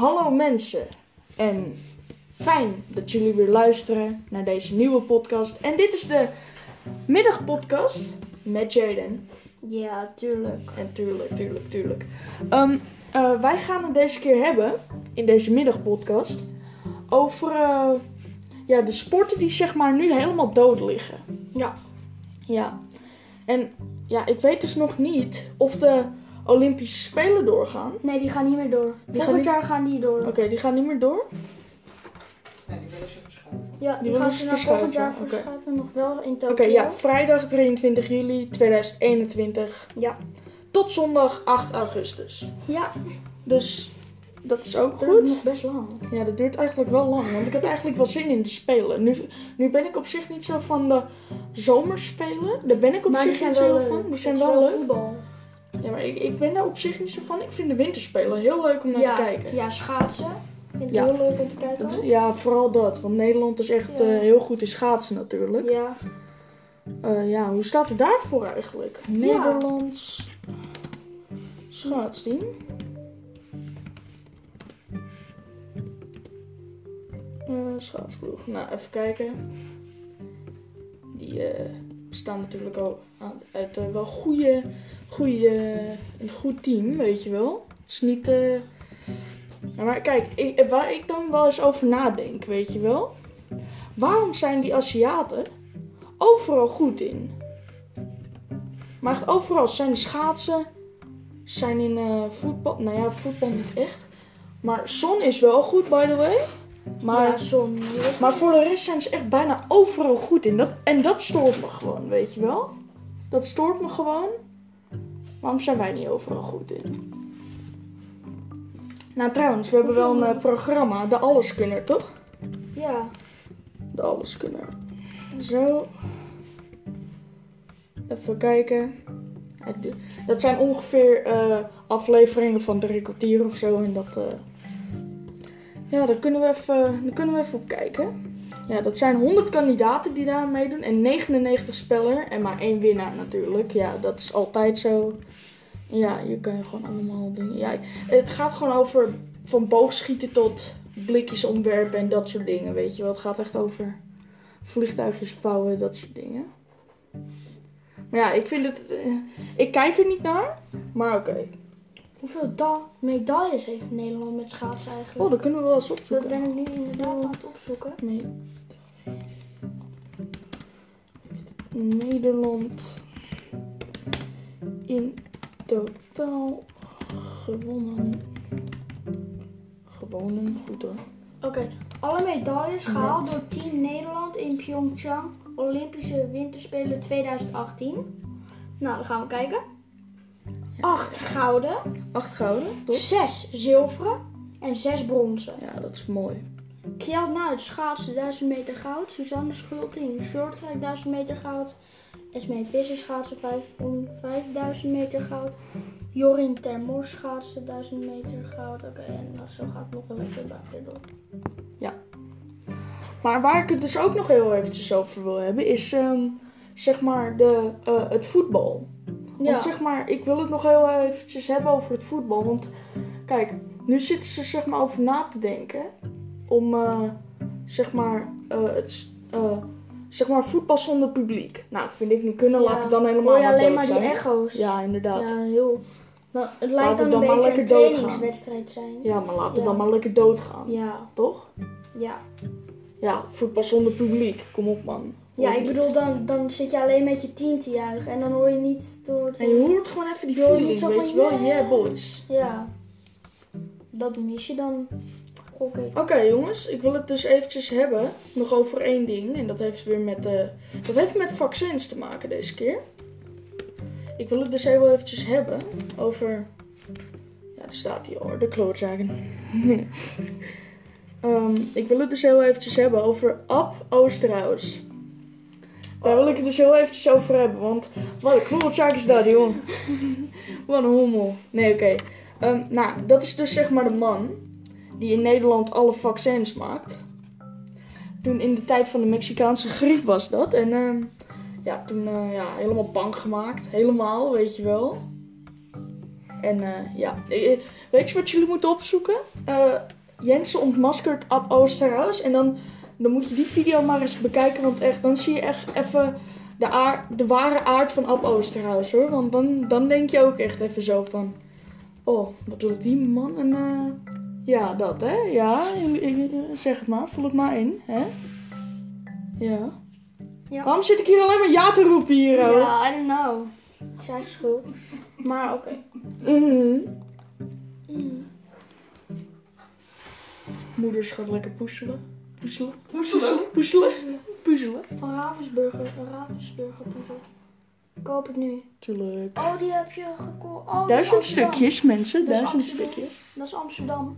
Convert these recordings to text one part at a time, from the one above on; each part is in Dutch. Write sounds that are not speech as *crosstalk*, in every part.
Hallo mensen en fijn dat jullie weer luisteren naar deze nieuwe podcast. En dit is de middagpodcast met Jaden. Ja, tuurlijk. En tuurlijk, tuurlijk, tuurlijk. Ehm, eh, wij gaan het deze keer hebben, in deze middagpodcast, over eh, ja, de sporten die zeg maar nu helemaal dood liggen. Ja. Ja. En ja, ik weet dus nog niet of de Olympische Spelen doorgaan. Nee, die gaan niet meer door. Volgend niet- jaar gaan die door. Oké, die gaan niet meer door. Nee, die willen ze verschuiven. Ja, Die gaan ze naar volgend jaar verschuiven, oké. verschuiven. Nog wel in Tokio. Oké, ja, vrijdag 23 juli 2021 Ja. tot zondag 8 augustus. Ja, Dus dat is ook dat is goed. nog best lang. Ja, dat duurt eigenlijk wel lang, want ik had eigenlijk wel zin in te spelen. Nu, nu ben ik op zich niet zo van de zomerspelen. Daar ben ik op maar zich niet zo wel leuk. van. Die zijn is wel leuk. voetbal. Ja, maar ik, ik ben daar op zich niet zo van. Ik vind de winterspelen heel leuk om naar ja, te kijken. Ja, schaatsen. Vind ik Ja. heel leuk om te kijken. Dat ja, vooral dat. Want Nederland is echt Ja. eh, heel goed in schaatsen natuurlijk. Ja. Eh, ja, hoe staat het daarvoor eigenlijk? Nederlands schaatsteam. Eh schaatsploeg. Nou, even kijken. Die bestaan natuurlijk al uit wel goede, goede, een goed team, weet je wel. Het is niet... eh, maar kijk, ik, waar ik dan wel eens over nadenk, weet je wel. Waarom zijn die Aziaten overal goed in? Maar echt overal Ze zijn de schaatsen, zijn in eh, voetbal. Nou ja, voetbal niet echt. Maar Son is wel goed, by the way. Maar, ja, die is- maar voor de rest zijn ze echt bijna overal goed in. Dat, en dat stoort me gewoon, weet je wel? Dat stoort me gewoon. Waarom zijn wij niet overal goed in? Nou, trouwens, we hebben wel een eh, programma, de Alleskunner, toch? Ja. De Alleskunner. Zo. Even kijken. De- Dat zijn ongeveer eh, afleveringen van drie kwartier of zo. En dat. eh, Ja, daar kunnen, we even, daar kunnen we even op kijken. Ja, dat zijn 100 kandidaten die daar meedoen. En 99 speller. En maar één winnaar natuurlijk. Ja, dat is altijd zo. Ja, hier kan je gewoon allemaal dingen. Ja, het gaat gewoon over van boogschieten tot blikjes omwerpen en dat soort dingen. Weet je wel, het gaat echt over vliegtuigjes vouwen, dat soort dingen. Maar ja, ik vind het. eh, ik kijk er niet naar, maar oké. Hoeveel da medailles heeft Nederland met schaatsen eigenlijk? Oh, dat kunnen we wel eens dat opzoeken. ben ik nu inderdaad aan het opzoeken. Nee. Heeft Nederland in totaal gewonnen. Gewonnen, goed hoor. Oké, alle medailles gehaald door Team Nederland in Pyeongchang Olympische Winterspelen 2018. Nou, dan gaan we kijken. 8 gouden, Acht gouden, toch? 6 zilveren en 6 bronzen. Ja, dat is mooi. Kjeld Nuit schaatsen 1000 meter goud. Suzanne Schulting shorttrack 1000 meter goud. Esmee Visser schaatsen 5000 meter goud. Jorin Termors schaatsen 1000 meter goud. Oké, en nou, zo gaat het nog wel even buiten door. Maar waar ik het dus ook nog heel eventjes over wil hebben, is ehm, zeg maar de, eh, het voetbal. Ja, Want zeg maar, ik wil het nog heel eventjes hebben over het voetbal. Want kijk, nu zitten ze zeg maar over na te denken om eh, zeg maar eh, het eh, zeg maar voetbal zonder publiek. Nou, vind ik niet kunnen. Laat het dan helemaal Hoor je maar alleen maar die echo's. Ja, inderdaad. Ja. Ja, heel. Nou, het Laat lijkt het dan dan een maar beetje een trainingswedstrijd zijn. maar laat het Ja. dan maar lekker doodgaan. Ja, Toch? ja. Ja, voetbal zonder publiek. Kom op man. Ja, ik bedoel, dan, dan zit je alleen met je team te juichen. En dan hoor je niet door. En je hoort gewoon even die Je feeling, weet je wel? yeah. Yeah, boys. Ja. Dat mis je dan. Oké. Oké jongens, ik wil het dus eventjes hebben nog over één ding. En dat heeft weer met, eh dat heeft met vaccins te maken deze keer. Ik wil het dus heel eventjes hebben over... Ja, daar staat hij hoor, de klootzaken. *laughs* Ehm, ik wil het dus heel eventjes hebben over Ab Oosterhuis. Daar wil ik het dus heel eventjes over hebben, want wat een klootzaak is dat, jongen. wat een hommel. Nee, oké. Ehm, nou, dat is dus zeg maar de man die in Nederland alle vaccins maakt. Toen in de tijd van de Mexicaanse griep was dat. En ehm, ja, toen eh, ja, helemaal bang gemaakt. Helemaal, weet je wel. En eh, ja, Eh, weet je wat jullie moeten opzoeken? Eh Jensen ontmaskert Ab Oosterhuis. En dan, dan moet je die video maar eens bekijken. Want echt, dan zie je echt even de, aard, de ware aard van Ab Oosterhuis hoor. Want dan, dan denk je ook echt even zo van... Oh, wat doet die man? En eh, ja, dat hè. Ja, zeg het maar. Vul het maar in. Hè? Ja. Ja. Waarom zit ik hier alleen maar ja te roepen hier? Ja, I don't know. Zijn eigen schuld. Maar oké. Mhm. Mm. Moeders gaat lekker poezelen. Poezelen. Poezelen. Poezelen. Poezelen. Van Ravensburger. Een Ravensburger puzzel. Koop het nu. Tuurlijk. Oh, die heb je gekocht. Oh, Duizend stukjes, mensen. Dat Duizend stukjes. Dat is Amsterdam.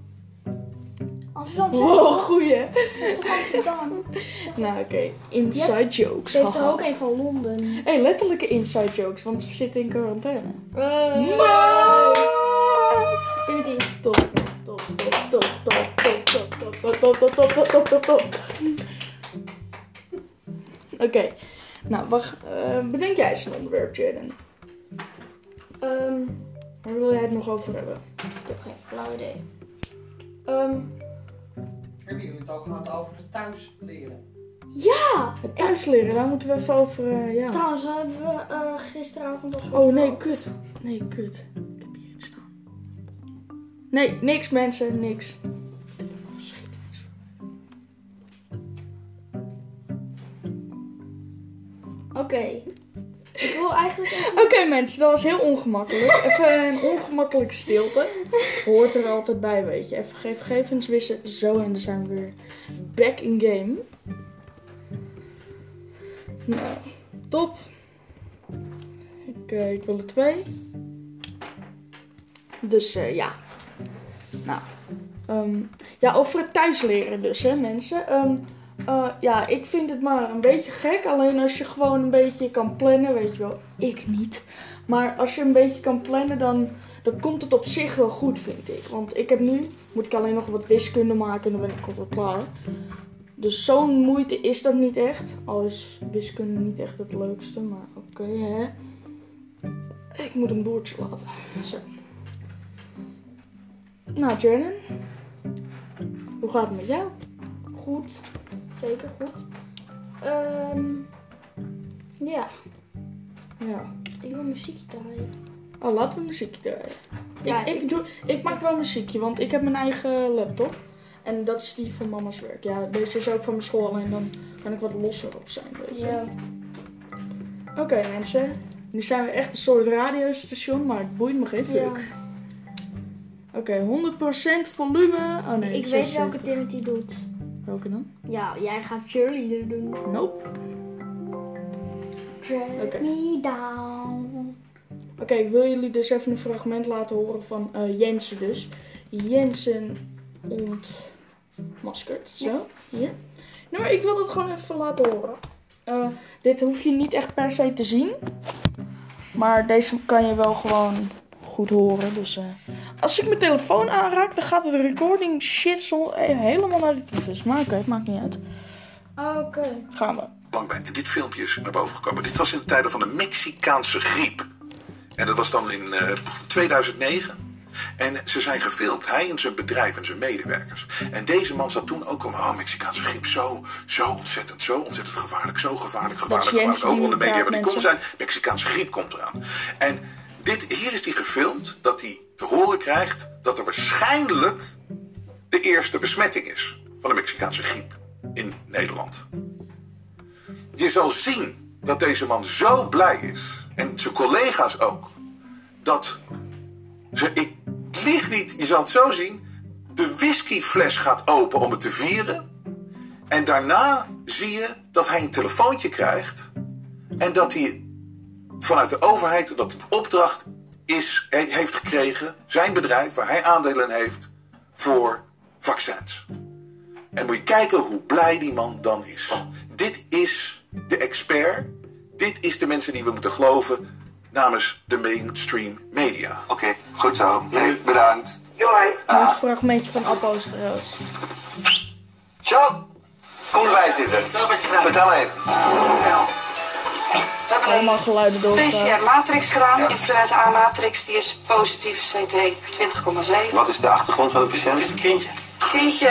Amsterdam zegt Wow, goeie. Dat is toch Amsterdam? *laughs* Nou, oké. Inside jokes. Ze heeft er ook een van Londen. Hé, hey, letterlijke inside jokes, want we zitten in quarantaine. Nee. Nee! Top, top, top, top, top, Top, top, top, top, top, top, top. Oké. Nou, wacht. Eh, bedenk jij eens een onderwerp, Jaden? Um, ehm, waar wil jij het nog over hebben? Ik heb geen flauw idee. Ehm. Um, hebben jullie het al gehad over het thuis leren? Ja! Het thuis leren, daar moeten we even over. Eh, ja. Trouwens, hebben we eh, gisteravond al zo. Oh nee, kut. Nee, kut. Ik heb iets staan. Nee, niks mensen, niks. Oké. Ik wil eigenlijk even... Oké mensen, dat was heel ongemakkelijk. *laughs* Even een ongemakkelijke stilte. Hoort er altijd bij, weet je. Even geef gegevens wissen. Zo, en dan zijn we weer back in game. Nou, top. Ik, eh, ik wil er twee. Dus eh, ja. Nou. ehm, ja, over het thuisleren dus, hè mensen. Ehm, eh, ja, ik vind het maar een beetje gek. Alleen als je gewoon een beetje kan plannen, weet je wel. Ik niet. Maar als je een beetje kan plannen, dan, dan komt het op zich wel goed, vind ik. Want ik heb nu, moet ik alleen nog wat wiskunde maken en dan ben ik al klaar. Dus zo'n moeite is dat niet echt. Al is wiskunde niet echt het leukste, maar oké hè. Ik moet een boordje laten. Zo. Nou, Jernan. Hoe gaat het met jou? Goed. Zeker goed. Ehm, ja, Ja. ik wil muziekje draaien. Oh, laten we muziekje draaien. Ja, ik, ik, doe, ik maak wel muziekje, want ik heb mijn eigen laptop. En dat is die van mama's werk. Ja, deze is ook van mijn school en dan kan ik wat losser op zijn, weet je. Ja. Oké mensen, nu zijn we echt een soort radiostation, maar het boeit me geen fuck. ja. Oké, 100% volume. Oh nee, Ik weet 76. welke Timothy doet. Welke dan? Ja, jij gaat cheerleader doen. Nope. Drag Oké. me down. Oké, ik wil jullie dus even een fragment laten horen van eh, Jensen dus. Jensen ontmaskerd. Zo, hier. Nou, maar ik wil dat gewoon even laten horen. Eh, dit hoef je niet echt per se te zien. Maar deze kan je wel gewoon goed horen. Dus eh, als ik mijn telefoon aanraak, dan gaat het recording shit zo, eh, helemaal naar de tyfus. Maar oké, het maakt niet uit. Oké. Gaan we. lang bij. En dit filmpje is naar boven gekomen. Dit was in de tijden van de Mexicaanse griep. En dat was dan in eh, 2009. En ze zijn gefilmd, hij en zijn bedrijf en zijn medewerkers. En deze man zat toen ook om, oh, Mexicaanse griep, zo, zo ontzettend, zo ontzettend gevaarlijk, zo gevaarlijk, gevaarlijk, gevaarlijk. Overal in de media waar die kon zijn, Mexicaanse griep komt eraan. En dit, hier is hij gefilmd, dat hij te horen krijgt dat er waarschijnlijk de eerste besmetting is van de Mexicaanse griep in Nederland. Je zal zien dat deze man zo blij is, en zijn collega's ook, dat ze, ik lieg niet, je zal het zo zien, de whiskyfles gaat open om het te vieren. En daarna zie je dat hij een telefoontje krijgt en dat hij vanuit de overheid dat een opdracht is, he- heeft gekregen, zijn bedrijf waar hij aandelen in heeft, voor vaccins. En moet je kijken hoe blij die man dan is. Dit is de expert. Dit is de mensen die we moeten geloven namens de mainstream media. Oké, goed zo. Nee, bedankt. Een fragmentje van Appo's trouwens. Zo, kom erbij zitten. Vertel even. Allemaal geluiden door. PCR-matrix gedaan. Influenza A-matrix, die is positief CT 20,7. Wat is de achtergrond van de patiënt? Het is een kindje. Kindje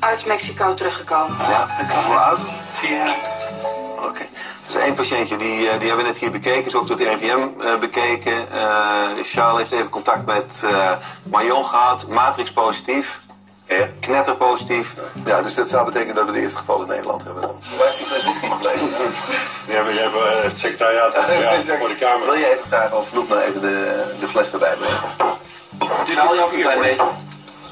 uit Mexico teruggekomen. Ja, hoe oud? Vier jaar. Oké. Er is één patiëntje, die, eh, die hebben we net hier bekeken, is ook door het RIVM eh, bekeken. Eh, Charles heeft even contact met eh Marion gehad, matrix positief, Ja. knetter positief. Ja, dus dat zou betekenen dat we de eerste geval in Nederland hebben dan. Waar is die fles whisky gebleven? Hebben, *laughs* die hebben eh, het secretariaat ja, voor de kamer. Wil je even vragen of Vloek nou even de, de fles erbij brengt? Haal je ook een klein beetje?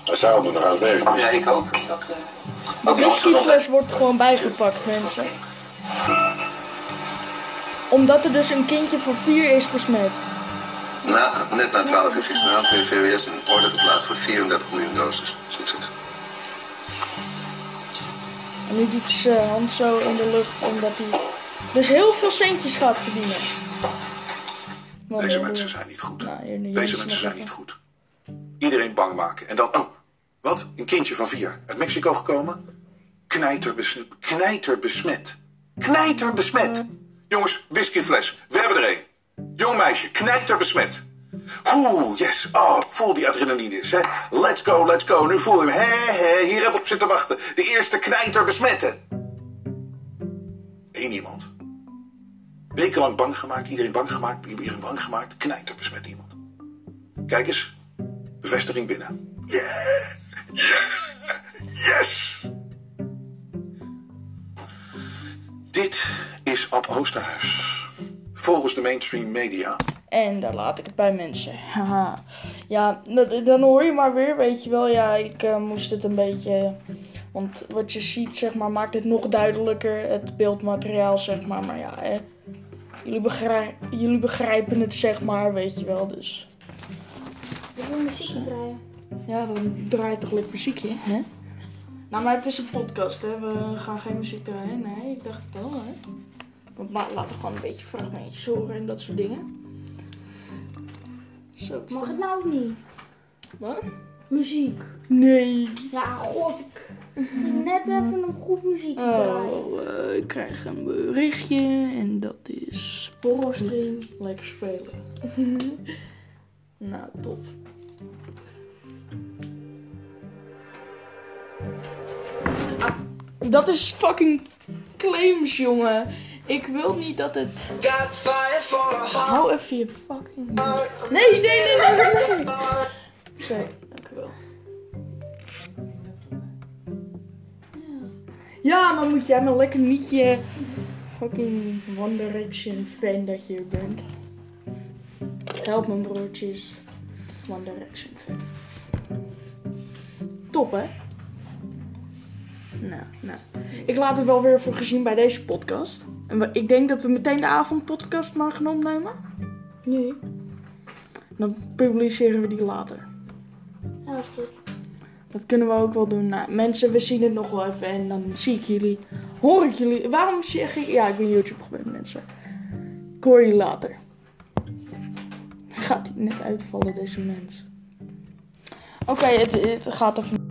Hij zou nog aan het. Ja, ik ook. De whiskyfles wordt gewoon bijgepakt, mensen. Omdat er dus een kindje van vier is besmet. Na, net na 12 uur gisteravond heeft VWS een orde geplaatst voor 34 miljoen doses. Succes. En nu doet zijn hand zo in de lucht omdat hij dus heel veel centjes gaat verdienen. Deze mensen zijn niet goed. Nou, Deze mensen zijn niet goed. Iedereen bang maken. En dan, oh, wat? Een kindje van vier. Uit Mexico gekomen? Knijter besmet. Knijter besmet. Knijter besmet. Jongens, whiskyfles. We hebben er een. Jong meisje, knijter besmet. Oeh, yes. Oh, voel die adrenaline hè. Let's go, let's go. Nu voel je hem. Hé, hé, hier heb ik op zitten wachten. De eerste knijter besmetten. Eén iemand. Wekenlang bang gemaakt, iedereen bang gemaakt, iedereen bang gemaakt. Knijter besmet iemand. Kijk eens, bevestiging binnen. Yeah, yeah, yes. Dit is Ab Oosterhuis. Volgens de mainstream media. En daar laat ik het bij mensen. *laughs* Haha. ja, dan hoor je maar weer, weet je wel. Ja, ik eh, moest het een beetje. Want wat je ziet, zeg maar, maakt het nog duidelijker. Het beeldmateriaal, zeg maar. Maar ja, hè. Jullie, begrij- jullie begrijpen het, zeg maar, weet je wel. Dus Ik wil muziek draaien. ja, dan draai je toch lekker muziekje, hè? Nou, maar het is een podcast, hè. We gaan geen muziek draaien. Nee, ik dacht het wel, hè. Want maar laten we gewoon een beetje fragmentjes horen en dat soort dingen. Zo, Mag het nou of niet? Wat? Muziek. Nee. Ja, god, ik net even een goed muziek draaien. Oh, eh, ik krijg een berichtje en dat is Horrorstream. lekker spelen. *laughs* nou, top. Ah, dat is fucking claims, jongen. Ik wil niet dat het. Hou even je fucking. Nee, nee, nee, nee, nee. Sorry, dankjewel. Ja, maar moet jij maar lekker niet je fucking One Direction fan dat je bent. Help mijn broertjes. One Direction fan. Top hè? Nou, nou. Ik laat het wel weer voor gezien bij deze podcast. En ik denk dat we meteen de avondpodcast maar gaan opnemen. Nu. Dan publiceren we die later. Ja, is goed. Dat kunnen we ook wel doen. Nou, mensen, we zien het nog wel even en dan zie ik jullie. Hoor ik jullie. Waarom zeg ik. Ja, ik ben YouTube gewend, mensen. Ik hoor je later. Gaat hij net uitvallen, deze mens? Oké, het, het gaat even.